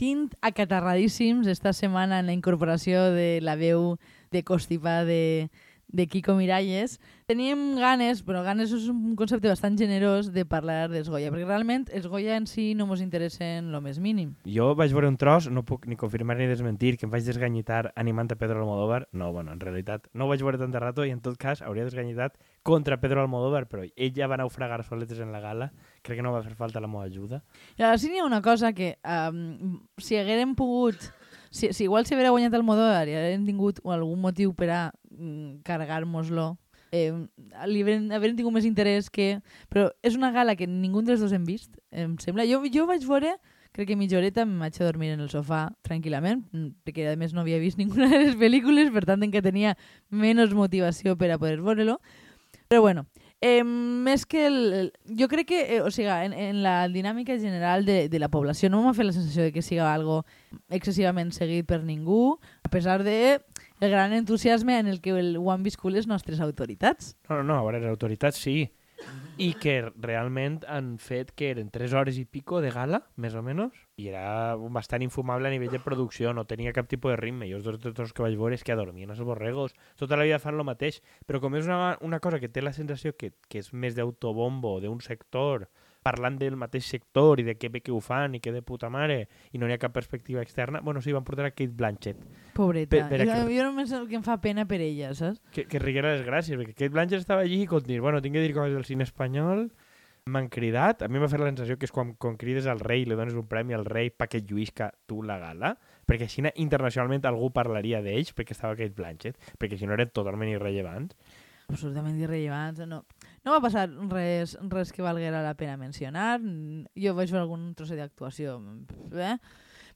sentint acatarradíssims esta setmana en la incorporació de la veu de Constipa de, de Kiko Miralles, teníem ganes, però ganes és un concepte bastant generós de parlar dels Goya, perquè realment els Goya en si no ens interessen lo més mínim. Jo vaig veure un tros, no puc ni confirmar ni desmentir, que em vaig desganyitar animant a Pedro Almodóvar. No, bueno, en realitat no ho vaig veure tant de rato i en tot cas hauria desganyitat contra Pedro Almodóvar, però ell ja va naufragar soletes en la gala. Crec que no va fer falta la meva ajuda. I ara sí n'hi ha una cosa que um, si haguérem pogut si, si igual si haguera guanyat el Modóvar i haguérem tingut algun motiu per a mm, carregar-nos-lo, eh, li tingut més interès que... Però és una gala que ningú dels dos hem vist, em sembla. Jo, jo vaig veure, crec que mitja horeta em vaig a dormir en el sofà tranquil·lament, perquè a més no havia vist ninguna de les pel·lícules, per tant en què tenia menys motivació per a poder veure-lo. Però bueno, Eh, més que el, jo crec que, eh, o sigui, en, en la dinàmica general de, de la població no m'ha fet la sensació de que siga algo excessivament seguit per ningú, a pesar de el gran entusiasme en el que el, ho han viscut les nostres autoritats. No, no, no, a veure, les autoritats sí, i que realment han fet que eren 3 hores i pico de gala, més o menys, i era bastant infumable a nivell de producció, no tenia cap tipus de ritme. Jo els dos, dos que vaig veure és que adormien els borregos, tota la vida fan el mateix, però com és una, una cosa que té la sensació que, que és més d'autobombo, d'un sector, parlant del mateix sector i de què bé que ho fan i que de puta mare i no hi ha cap perspectiva externa, bueno, sí, van portar a Kate Blanchett. Pobreta. Per, per jo, que... jo només el que em fa pena per ella, saps? Que, que riguera les gràcies, perquè Kate Blanchett estava allí i dir, bueno, tinc que dir coses del cine espanyol, m'han cridat, a mi m'ha fet la sensació que és quan, quan crides al rei i li dones un premi al rei perquè lluïsca tu la gala, perquè així internacionalment algú parlaria d'ells perquè estava Kate Blanchett, perquè si no eren totalment irrellevants. Absolutament irrellevants, no. No va passar res, res que valguera la pena mencionar. Jo vaig veure algun trosset d'actuació. Eh?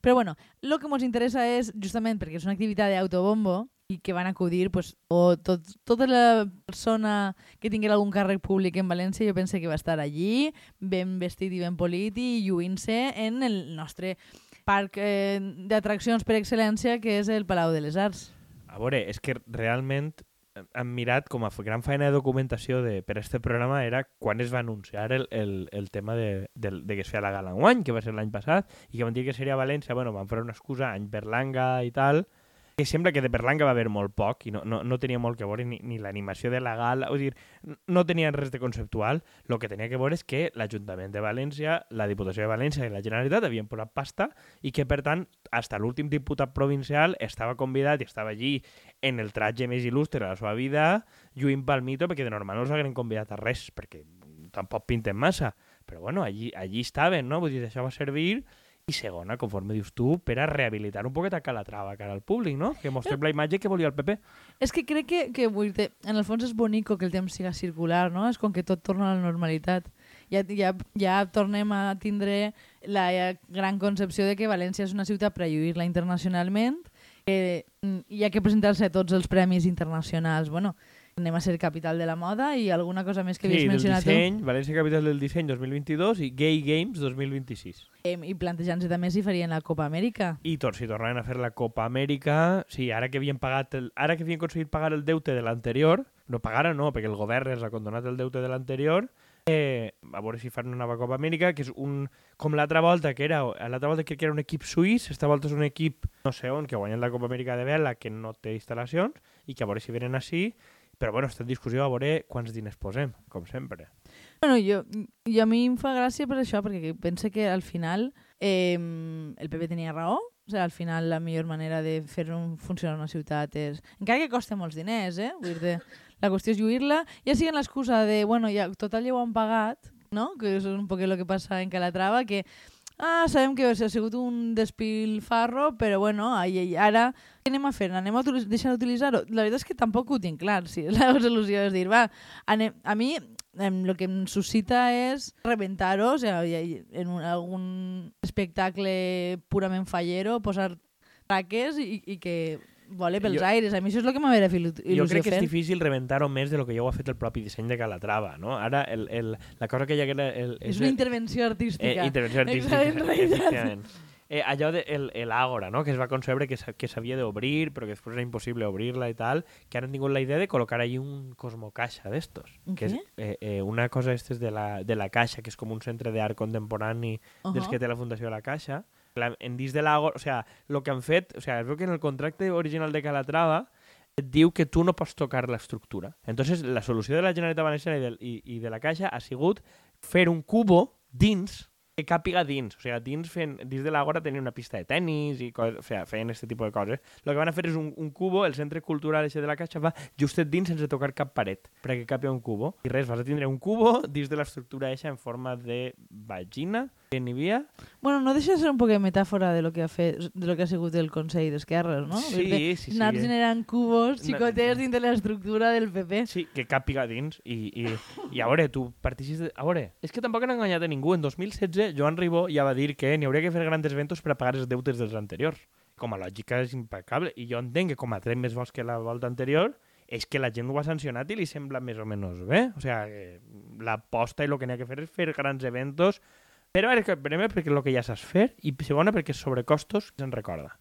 Però bueno, el que ens interessa és, justament perquè és una activitat d'autobombo, i que van acudir pues, o tot, tota la persona que tingués algun càrrec públic en València jo pense que va estar allí, ben vestit i ben polit i lluint-se en el nostre parc eh, d'atraccions per excel·lència que és el Palau de les Arts. A veure, és que realment hem mirat com a gran feina de documentació de, per este programa era quan es va anunciar el, el, el tema de, de, de que es feia la gala en any, que va ser l'any passat, i que van dir que seria a València, bueno, van fer una excusa any per l'anga i tal, que sembla que de Berlanga va haver molt poc i no, no, no tenia molt que veure ni, ni l'animació de la gala, o dir, no tenia res de conceptual, el que tenia que veure és que l'Ajuntament de València, la Diputació de València i la Generalitat havien posat pasta i que, per tant, fins l'últim diputat provincial estava convidat i estava allí en el tratge més il·lustre de la seva vida, lluint pel mito, perquè de normal no els hagueren convidat a res, perquè tampoc pinten massa. Però bueno, allí, allí estaven, no? Vull dir, això va servir i segona, conforme dius tu, per a rehabilitar un poquet a Calatrava cara al públic, no? Que mostrem la imatge que volia el PP. És que crec que, que vull dir, en el fons és bonico que el temps siga circular, no? És com que tot torna a la normalitat. Ja, ja, ja tornem a tindre la gran concepció de que València és una ciutat per lluir-la internacionalment, que hi ha que presentar-se a tots els premis internacionals. Bueno, anem a ser capital de la moda i alguna cosa més que havies sí, mencionat disseny, tu. València capital del disseny 2022 i Gay Games 2026. Eh, I plantejant-se també si farien la Copa Amèrica. I tots, si tornaven a fer la Copa Amèrica, sí, ara que havien pagat el, ara que havien aconseguit pagar el deute de l'anterior, no pagara no, perquè el govern els ha condonat el deute de l'anterior, eh, a veure si fan una nova Copa Amèrica, que és un, com l'altra volta, que era, l'altra volta que era un equip suís, esta volta és un equip, no sé on, que ha guanyat la Copa Amèrica de vela, que no té instal·lacions, i que a veure si venen així, però bueno, està en discussió a veure quants diners posem, com sempre. Bueno, jo, jo a mi em fa gràcia per això, perquè penso que al final eh, el PP tenia raó, o sigui, al final la millor manera de fer un, funcionar una ciutat és... Encara que costa molts diners, eh? Vull dir la qüestió és lluir-la, ja sigui l'excusa de, bueno, ja, total ja ho han pagat, no? Que és un poc el que passa en Calatrava, que ah, sabem que ha sigut un despilfarro, però bueno, ai, ai, ara què anem a fer? Anem a deixar d'utilitzar-ho? La veritat és que tampoc ho tinc clar, si la solució és dir, va, anem, a mi el que em suscita és rebentar-ho, o sigui, en un, algun espectacle purament fallero, posar traques i, i que vole pels jo, aires. A mi això és el que m'havia fet il·lusió Jo crec que fer. és difícil rebentar-ho més de lo que ja ho ha fet el propi disseny de Calatrava, no? Ara, el, el, la cosa que hi haguera... El, és una intervenció artística. Eh, intervenció artística, efectivament. Eh, allò de el, el Ágora, no? que es va concebre que, que s'havia d'obrir, però que després era impossible obrir-la i tal, que han tingut la idea de col·locar allí un cosmocaixa d'estos. Que és eh, eh, una cosa estes de la, de la Caixa, que és com un centre d'art contemporani uh -huh. dels que té la Fundació de la Caixa, La, en dins de l'Àgora, o sigui, el que han fet, o sigui, es veu que en el contracte original de Calatrava et diu que tu no pots tocar l'estructura. Entonces, la solució de la Generalitat Valenciana i de, i, i de la Caixa ha sigut fer un cubo dins que càpiga dins. O sigui, dins, fent, dins de l'Àgora tenia una pista de tennis i coses, o sigui, feien aquest tipus de coses. El que van a fer és un, un cubo, el centre cultural de la Caixa va justet dins sense tocar cap paret, perquè capi un cubo. I res, vas a tindre un cubo dins de l'estructura eixa en forma de vagina, que n'hi havia. Bueno, no deixa de ser un poc de metàfora de lo que ha, fet, de lo que ha sigut el Consell d'Esquerres, no? Sí, De- sí, sí, Anar eh. generant cubos xicotets dins de l'estructura del PP. Sí, que càpiga dins. I, i, i a veure, tu partixis de... A veure, és que tampoc han enganyat a ningú. En 2016, Joan Ribó ja va dir que n'hi hauria que fer grans eventos per a pagar els deutes dels anteriors. Com a lògica és impecable. I jo entenc que com a tret més vols que la volta anterior, és que la gent ho ha sancionat i li sembla més o menys bé. O sigui, l'aposta i el que n'hi ha que fer és fer grans eventos però que- primer perquè el que ja saps fer i segona perquè sobre costos se'n recorda.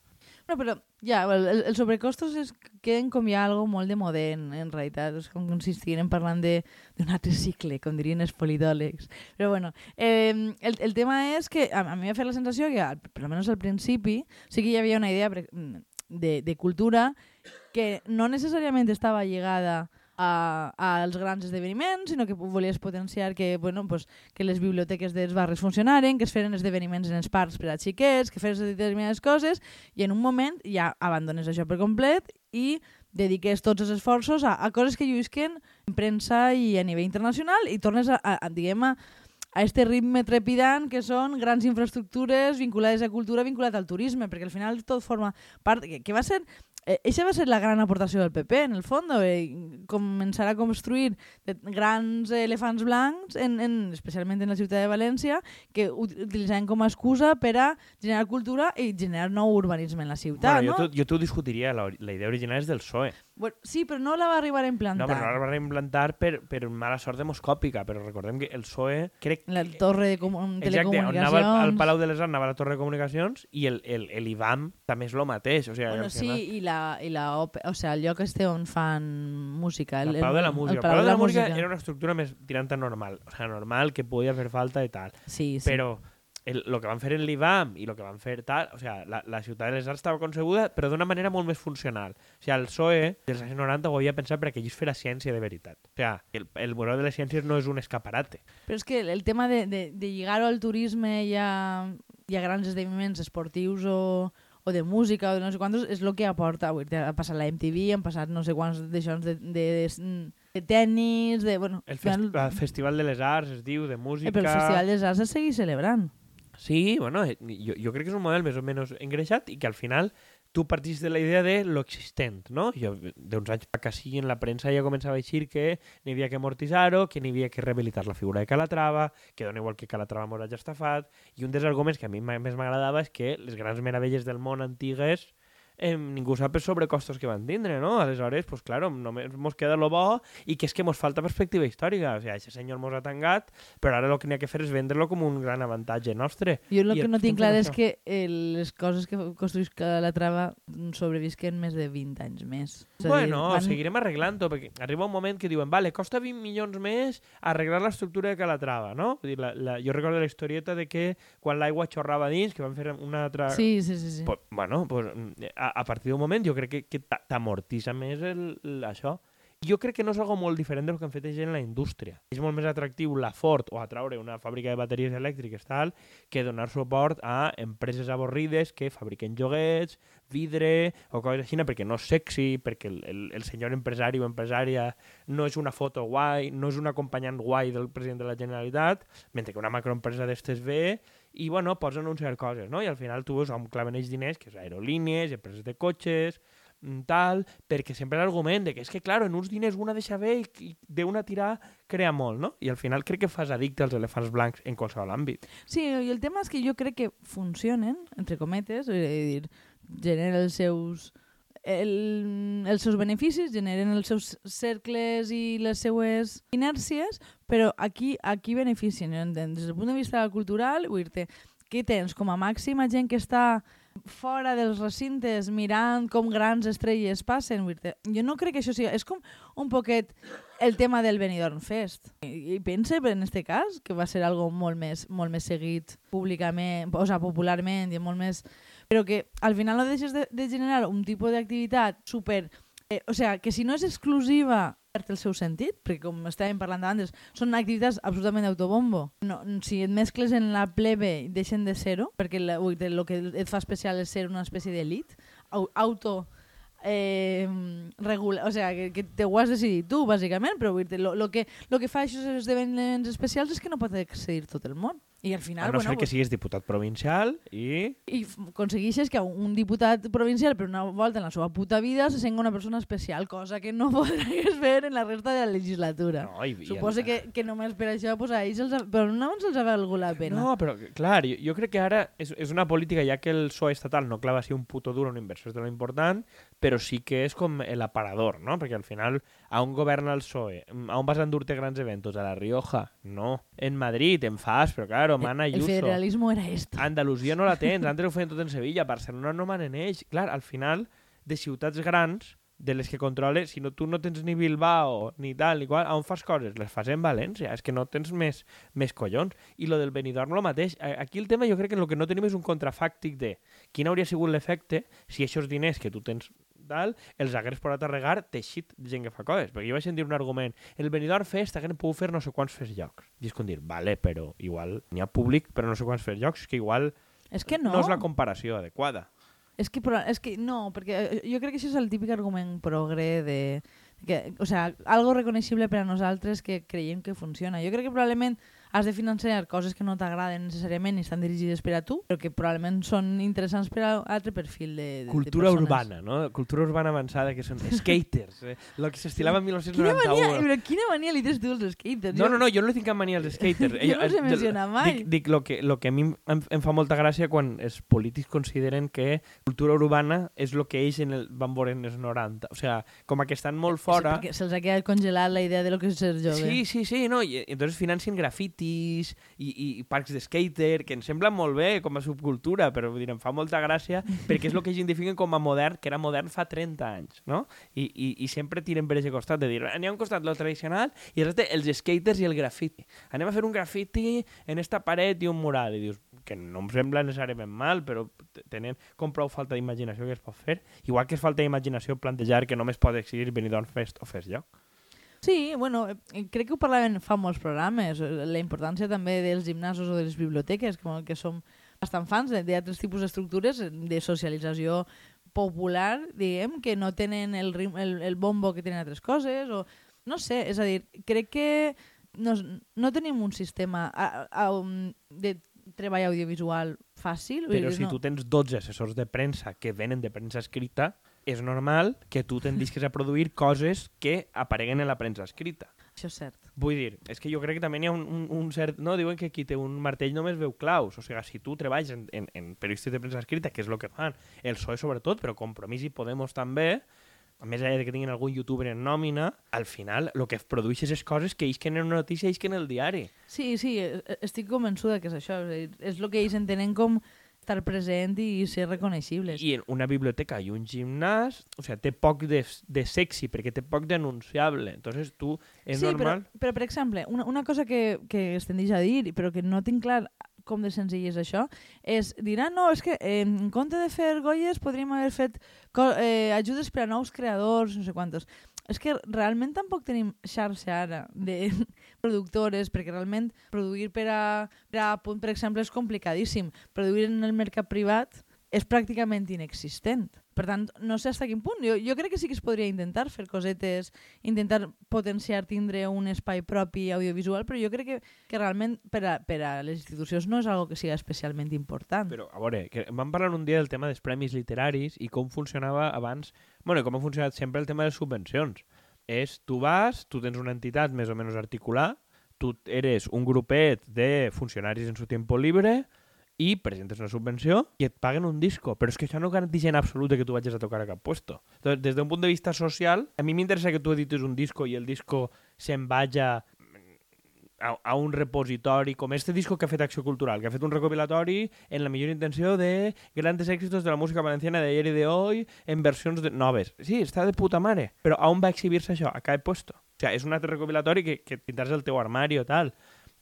No, però ja, el, el, sobrecostos és, queden com ja algo molt de modern, en realitat. És com si estiguin parlant d'un altre cicle, com dirien els politòlegs. Però bueno, eh, el, el tema és que a, a mi m'ha fet la sensació que, al- per almenys al principi, sí que hi havia una idea de, de cultura que no necessàriament estava lligada a, als grans esdeveniments, sinó que volies potenciar que, bueno, pues, que les biblioteques dels barris funcionaren, que es feren esdeveniments en els parcs per a xiquets, que fes determinades coses, i en un moment ja abandones això per complet i dediques tots els esforços a, a coses que lluisquen en premsa i a nivell internacional i tornes a, a, a diguem, a, a este ritme trepidant que són grans infraestructures vinculades a cultura, vinculades al turisme, perquè al final tot forma part... Que, que va ser... Eh, Eixa va ser la gran aportació del PP, en el fons, eh, començar a construir grans elefants blancs, en, en, especialment en la ciutat de València, que ut- utilitzaven com a excusa per a generar cultura i generar nou urbanisme en la ciutat, bueno, no? jo t'ho- discutiria, la, la idea original és del PSOE. Bueno, sí, però no la va arribar a No, implantar. però no la va reimplantar per, per mala sort demoscòpica, però recordem que el PSOE, crec La torre de comu- Exacte, on anava al, al telecomunicacions... Palau de les Arts, anava a la Torre de Comunicacions i el, el, el IBAM també és el mateix. O sigui, Bueno, sí, final- i la, i la òpera, o sigui, el lloc este on fan música. El, El, Palau de la el Música. El Palau de la, Música era una estructura més tirant normal. O sigui, normal, que podia fer falta i tal. Sí, sí. Però el, lo que van fer en l'IBAM i el que van fer tal, o sigui, la, la ciutat de les arts estava concebuda però d'una manera molt més funcional. O sigui, el PSOE dels anys 90 ho havia pensat perquè allí es fera ciència de veritat. O sigui, el, el Museu de les Ciències no és un escaparate. Però és que el tema de, de, de lligar-ho al turisme i a, i a grans esdeveniments esportius o, o de música o de no sé quantos és el que aporta. Ha passat la MTV, han passat no sé quants d'això de, de, de, de tennis, de... Bueno, El, fest, el Festival de les Arts es diu, de música... eh, però el Festival dels Arts es segueix celebrant. Sí, bueno, eh, jo, jo crec que és un model més o menys engreixat i que al final tu partís de la idea de lo existent, no? Jo, d'uns anys pa sí, en la premsa ja començava a eixir que n'hi havia que amortitzar-ho, que n'hi havia que rehabilitar la figura de Calatrava, que dona igual que Calatrava mos hagi estafat, i un dels arguments que a mi més m'agradava és que les grans meravelles del món antigues eh, ningú sap els sobrecostos que van tindre, no? Aleshores, pues claro, només mos queda lo bo i que és que mos falta perspectiva històrica. O sigui, aquest senyor mos ha tangat, però ara el que n'hi ha que fer és vendre-lo com un gran avantatge nostre. Jo el que no tinc clar és que eh, les coses que construís la trava sobrevisquen més de 20 anys més. És a dir, Bueno, van- seguirem arreglant-ho, perquè arriba un moment que diuen, vale, costa 20 milions més arreglar l'estructura de Calatrava, no? Vull dir, la, la, jo recordo la historieta de que quan l'aigua xorrava dins, que van fer una altra... Sí, sí, sí. sí. Pues, bueno, pues, a, a partir d'un moment jo crec que, que t'a- t'amortitza més el, el, això. Jo crec que no és algo molt diferent del que han fet gent en la indústria. És molt més atractiu la Ford o atraure una fàbrica de bateries elèctriques tal que donar suport a empreses avorrides que fabriquen joguets, vidre o coses així, perquè no és sexy, perquè el, el, el senyor empresari o empresària no és una foto guai, no és un acompanyant guai del president de la Generalitat, mentre que una macroempresa d'estes ve i, bueno, pots anunciar coses, no? I al final tu veus on claven ells diners, que és aerolínies, empreses de cotxes, mm, tal, perquè sempre l'argument de que és que, claro, en uns diners una deixa bé i, i d'una tirar crea molt, no? I al final crec que fas addicte als elefants blancs en qualsevol àmbit. Sí, i el tema és que jo crec que funcionen, entre cometes, és a dir, generen els seus el, els seus beneficis, generen els seus cercles i les seues inèrcies, però aquí aquí beneficien, jo entenc. Des del punt de vista cultural, dir-te, què tens com a màxim a gent que està fora dels recintes mirant com grans estrelles passen. Jo no crec que això sigui... És com un poquet el tema del Benidorm Fest. I, i pense, en este cas, que va ser algo molt més, molt més seguit públicament, o sigui, popularment i molt més... Però que al final no deixes de, de generar un tipus d'activitat super... Eh, o sigui, que si no és exclusiva perd el seu sentit, perquè com estàvem parlant abans, són activitats absolutament d'autobombo. No, si et mescles en la plebe, deixen de ser-ho, perquè el que et fa especial és ser una espècie d'elit, auto eh, regula, o sea, que, que te ho has decidit tu, bàsicament, però lo, lo, que, lo que fa aquests esdeveniments especials és que no pot accedir tot el món. I al final... A no bueno, ser que siguis diputat provincial i... I aconsegueixes que un diputat provincial per una volta en la seva puta vida se sent una persona especial, cosa que no podries fer en la resta de la legislatura. No, i, Suposo i... que, que només per això pues, a ells els, però no ens els ha valgut la pena. No, però clar, jo, jo crec que ara és, és una política, ja que el PSOE estatal no clava així un puto duro en inversió de lo important, però sí que és com el aparador, no? Perquè al final, a on governa el PSOE? A on vas a endur-te grans eventos? A la Rioja? No. En Madrid, en FAS, però claro, mana Ayuso. El federalismo era esto. Andalusia no la tens, antes ho feien tot en Sevilla, Barcelona no manen ells. Clar, al final, de ciutats grans, de les que controles, si no, tu no tens ni Bilbao, ni tal, ni qual, on fas coses? Les fas en València, és que no tens més, més collons. I lo del Benidorm lo mateix. Aquí el tema jo crec que el que no tenim és un contrafàctic de quin hauria sigut l'efecte si aquests diners que tu tens tal, els hagués posat a regar teixit de gent que fa coses. Perquè jo vaig sentir un argument, el Benidorm Fest haguem pogut fer no sé quants fes llocs. I és com dir, vale, però igual n'hi ha públic però no sé quants fes llocs, que igual és que no. no és la comparació adequada. És que, però, és que no, perquè eh, jo crec que això és el típic argument progre de... Que, o sea, algo reconeixible per a nosaltres que creiem que funciona. Jo crec que probablement has de financiar coses que no t'agraden necessàriament i estan dirigides per a tu, però que probablement són interessants per a altre perfil de, de Cultura de urbana, no? Cultura urbana avançada, que són skaters. Eh? Lo que s'estilava en 1991. Quina mania, però quina mania li tens tu als skaters? No, no, no, jo no li tinc cap mania als skaters. jo no els he mencionat mai. Dic, dic lo, que, lo que a mi em, em fa molta gràcia quan els polítics consideren que cultura urbana és el que ells en el, van veure en els 90. O sea, com que estan molt fora... Sí, perquè se'ls ha quedat congelat la idea de lo que és ser jove. Sí, sí, sí, no, i entonces financien grafiti grafitis i, i, parcs de skater, que ens sembla molt bé com a subcultura, però vull dir, em fa molta gràcia perquè és el que ells identifiquen com a modern, que era modern fa 30 anys, no? I, i, i sempre tiren per aquest costat de dir, anem a un costat lo tradicional i el els skaters i el grafiti. Anem a fer un grafiti en esta paret i un mural. I dius, que no em sembla necessàriament mal, però tenen com prou falta d'imaginació que es pot fer. Igual que és falta d'imaginació plantejar que només pot existir Benidorm Fest o Fest Lloc. Sí, bueno, eh, crec que ho parlaven fa molts programes, eh, la importància també dels gimnasos o de les biblioteques, que, que som bastant fans d'altres tipus d'estructures de socialització popular, diguem, que no tenen el, el, el bombo que tenen altres coses, o no sé, és a dir, crec que no, no tenim un sistema a, a, um, de treball audiovisual fàcil. Però dir, si no. tu tens 12 assessors de premsa que venen de premsa escrita, és normal que tu tendisques a produir coses que apareguen en la premsa escrita. Això és cert. Vull dir, és que jo crec que també hi ha un, un, un cert... No, diuen que qui té un martell només veu claus. O sigui, si tu treballes en, en, en periodistes de premsa escrita, que és el que fan el PSOE sobretot, però Compromís i Podemos també, a més allà de que tinguin algun youtuber en nòmina, al final el que produeixes és coses que ells que en una notícia que en el diari. Sí, sí, e, e, estic convençuda que és això. És el que ells entenen com estar present i ser reconeixibles. I en una biblioteca i un gimnàs, o sigui, té poc de, de sexy, perquè té poc denunciable. Entonces tu, és sí, normal... Però, però, per exemple, una, una cosa que, que es tendeix a dir, però que no tinc clar com de senzill és això, és dir, ah, no, és que eh, en compte de fer Goyes podríem haver fet eh, ajudes per a nous creadors, no sé quantos és que realment tampoc tenim xarxa ara de productores, perquè realment produir per a, per a punt, per exemple, és complicadíssim. Produir en el mercat privat és pràcticament inexistent. Per tant, no sé fins quin punt. Jo, jo crec que sí que es podria intentar fer cosetes, intentar potenciar, tindre un espai propi audiovisual, però jo crec que, que realment per a, per a les institucions no és algo que sigui especialment important. Però, a veure, que vam parlar un dia del tema dels premis literaris i com funcionava abans, bueno, com ha funcionat sempre el tema de les subvencions. És, tu vas, tu tens una entitat més o menys articular, tu eres un grupet de funcionaris en su tiempo libre, i presentes una subvenció i et paguen un disco. Però és que això no garanteix en absolut que tu vagis a tocar a cap puesto. Entonces, des d'un punt de vista social, a mi m'interessa que tu edites un disco i el disco se'n vaja a, a un repositori com este disco que ha fet Acció Cultural, que ha fet un recopilatori en la millor intenció de grandes èxitos de la música valenciana de ayer y de hoy en versions de noves. Sí, està de puta mare, però on va exhibir-se això? A cada puesto. O sigui, és un altre recopilatori que, que tindràs el teu armari o tal.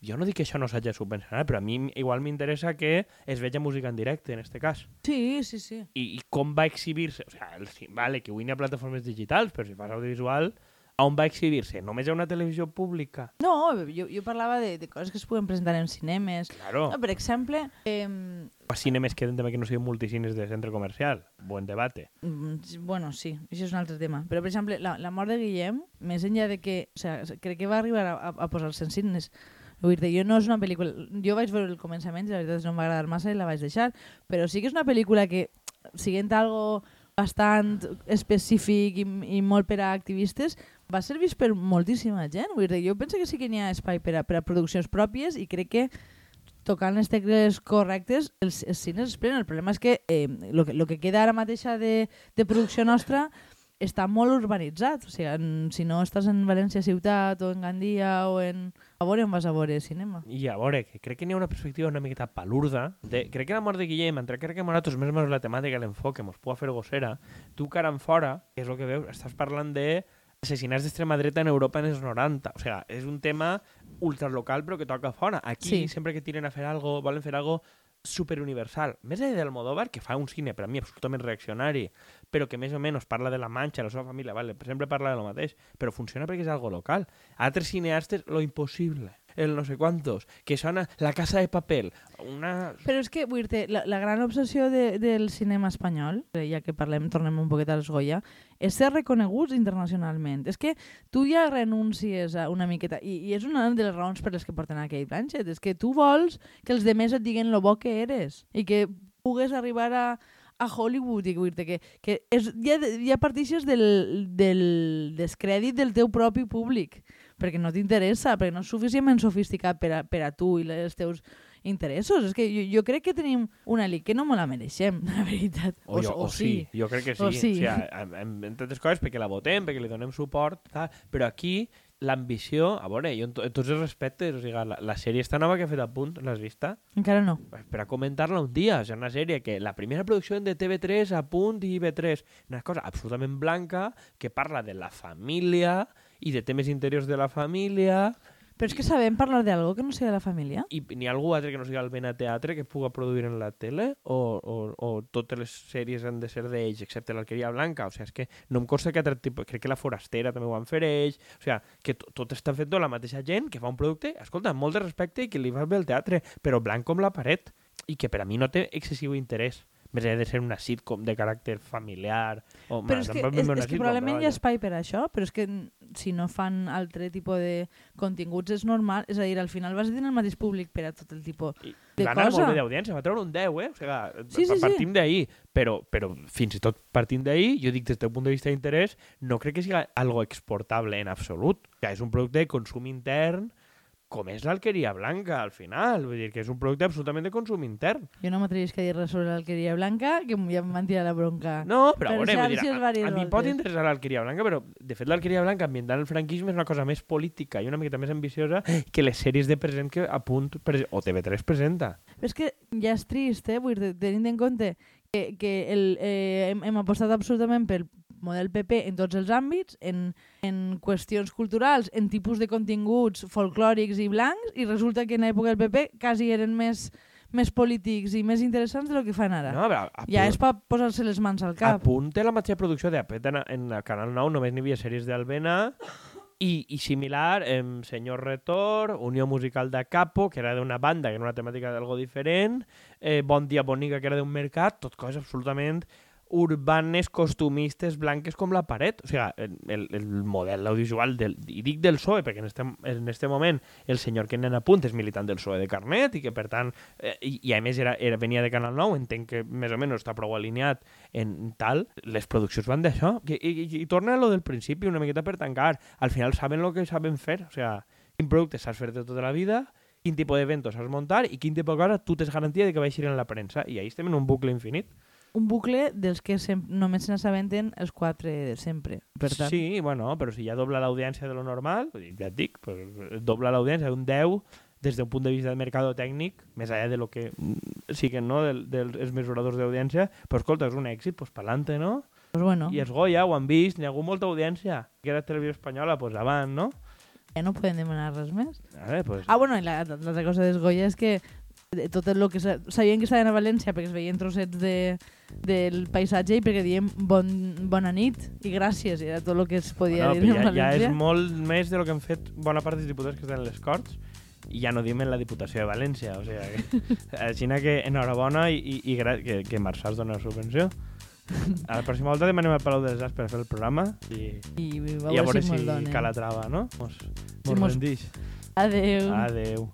Jo no dic que això no s'hagi de subvencionar, però a mi igual m'interessa que es veja música en directe, en este cas. Sí, sí, sí. I, i com va exhibir-se? O sigui, sí, vale, que avui n'hi ha plataformes digitals, però si fas audiovisual, on va exhibir-se? Només hi ha una televisió pública? No, jo, jo parlava de, de coses que es puguen presentar en cinemes. Claro. No, per exemple, eh, O cinemes que també que no siguin multicines de centre comercial. Buen debate. Mm, Bueno, sí, això és un altre tema. Però, per exemple, la, la mort de Guillem, més enllà de que... O sea, crec que va arribar a, a, a posar-se en cines. Vull dir, jo no és una pel·lícula... Jo vaig veure el començament i la veritat és no em va agradar massa i la vaig deixar. Però sí que és una pel·lícula que, siguent algo bastant específic i, i molt per a activistes, va ser vist per moltíssima gent. Vull dir, jo penso que sí que n'hi ha espai per a, per a produccions pròpies i crec que tocant les tecles correctes, els, els cines es prenen. El problema és que eh, lo, que lo que queda ara mateixa de, de producció nostra està molt urbanitzat. O sigui, en, si no estàs en València ciutat o en Gandia o en... A veure on vas a veure cinema. I a veure, que crec que n'hi ha una perspectiva una miqueta palurda. De, crec que la mort de Guillem, entre crec que nosaltres més o menys la temàtica i l'enfoc que mos pugui fer gossera, tu cara en fora, que és el que veus, estàs parlant de assassinats d'extrema dreta en Europa en els 90. O sigui, és un tema ultralocal però que toca fora. Aquí, Sí. sempre que tiren a fer algo, volen fer algo superuniversal. Més allà del Modóvar, que fa un cine per a mi absolutament reaccionari, però que més o menys parla de la Manxa, la seva família, vale, sempre parla de lo mateix, però funciona perquè és algo local. Altres cineastes, lo impossible, el no sé quantos, que sona La casa de papel, una... Però és que, vull dir la, la gran obsessió de, del cinema espanyol, eh, ja que parlem, tornem un poquet als Goya, és ser reconeguts internacionalment. És que tu ja renuncies a una miqueta, i, i és una de les raons per les que porten a Kate Blanchett, és que tu vols que els demés et diguen lo bo que eres, i que pugues arribar a, a Hollywood i dir que, que és, ja, ja partixes del, del descrèdit del teu propi públic, perquè no t'interessa, perquè no és suficientment sofisticat per a, per a tu i els teus interessos. És que jo, jo crec que tenim una elit que no me la mereixem, la veritat. O, jo, o, sí. jo crec que sí. O sí. O sigui, en, en, altres coses, perquè la votem, perquè li donem suport, tal, però aquí l'ambició, a veure, jo en, to, en tots els respectes, o sigui, la, la sèrie està nova que ha fet a punt, l'has vista? Encara no. Per a comentar-la un dia, és una sèrie que la primera producció de TV3 a punt i IB3, una cosa absolutament blanca que parla de la família i de temes interiors de la família Però és que sabem parlar d'algo que no sigui de la família. i n'hi ha algú altre que no sigui el Bena Teatre que puga produir en la tele o, o, o totes les sèries han de ser d'ells excepte l'Alqueria Blanca, o sigui, és que no em consta que altre tipus, crec que la Forastera també ho van fer ells, o sigui, que to- tot està fet de la mateixa gent que fa un producte, escolta, amb molt de respecte i que li va bé el teatre, però blanc com la paret i que per a mi no té excessiu interès més enllà de ser una sitcom de caràcter familiar o, Però és que, és, és que probablement hi ha espai per això, però és que si no fan altre tipus de continguts és normal. És a dir, al final vas tenir el mateix públic per a tot el tipus I de va cosa. molt bé d'audiència, va treure un 10, eh? O sigui, Sí, sí, sí. partim d'ahir, però, però fins i tot partint d'ahir, jo dic des del punt de vista d'interès, no crec que sigui algo exportable en absolut. Sigui, és un producte de consum intern com és l'alqueria blanca, al final. Vull dir que és un producte absolutament de consum intern. Jo no m'atrevisc a dir res sobre l'alqueria blanca, que ja em van tirar la bronca. No, però a Per veure, vull dir, a, vàries a mi pot interessar l'alqueria blanca, però de fet l'alqueria blanca ambientant el franquisme és una cosa més política i una miqueta més ambiciosa que les sèries de present que a punt pre o TV3 presenta. Però és que ja és trist, eh? Vull dir, tenint en compte que, que el, eh, hem, hem apostat absolutament pel model PP en tots els àmbits, en, en qüestions culturals, en tipus de continguts folclòrics i blancs, i resulta que en l'època del PP quasi eren més, més polítics i més interessants del que fan ara. No, però a, ja punt- és per posar-se les mans al cap. punt té la mateixa producció de en, en el Canal 9, només n'hi havia sèries d'Albena, i, i similar, em, Senyor Retor, Unió Musical de Capo, que era d'una banda, que era una temàtica d'algo diferent, eh, Bon Dia Bonica, que era d'un mercat, tot coses absolutament urbanes, costumistes, blanques com la paret. O sigui, el, el model audiovisual, del, i dic del PSOE, perquè en este, en este moment el senyor que anem a punt és militant del PSOE de carnet i que, per tant, eh, i, i a més era, era, venia de Canal 9, entenc que més o menys està prou alineat en tal, les produccions van d'això. I, i, i, torna a lo del principi, una miqueta per tancar. Al final saben el que saben fer. O sigui, quin producte saps fer de tota la vida, quin tipus d'evento saps muntar i quin tipus de cosa tu tens garantia de que va eixir en la premsa. I ahí estem en un bucle infinit. Un bucle dels que només se n'assabenten els quatre de sempre. Per tant, Sí, bueno, però si ja dobla l'audiència de lo normal, ja et dic, pues, dobla l'audiència un 10 des d'un punt de vista del mercado tècnic, més allà de lo que siguen no, dels del, els mesuradors d'audiència, però escolta, és un èxit, pues pa'lante, no? pues bueno, I els Goya ho han vist, n'hi ha hagut molta audiència. Que era televisió espanyola, pues avant, no? ja no podem demanar res més. A veure, pues, Ah, bueno, i la- l'altra cosa dels Goya és que de tot el que sa- sabien que estaven a València perquè es veien trossets de, del paisatge i perquè diem bon, bona nit i gràcies, i era tot el que es podia bueno, dir ja, ja València. és molt més de lo que han fet bona part dels diputats que estan en les Corts i ja no diem en la Diputació de València. O sigui, que, així que enhorabona i, i, i gra- que, que Marçals dona la subvenció. A la pròxima volta demanem al Palau de les Arts per fer el programa i, I, i a veure si si. Calatrava, no? Mos, mos mos- rendix. Adeu. Adeu.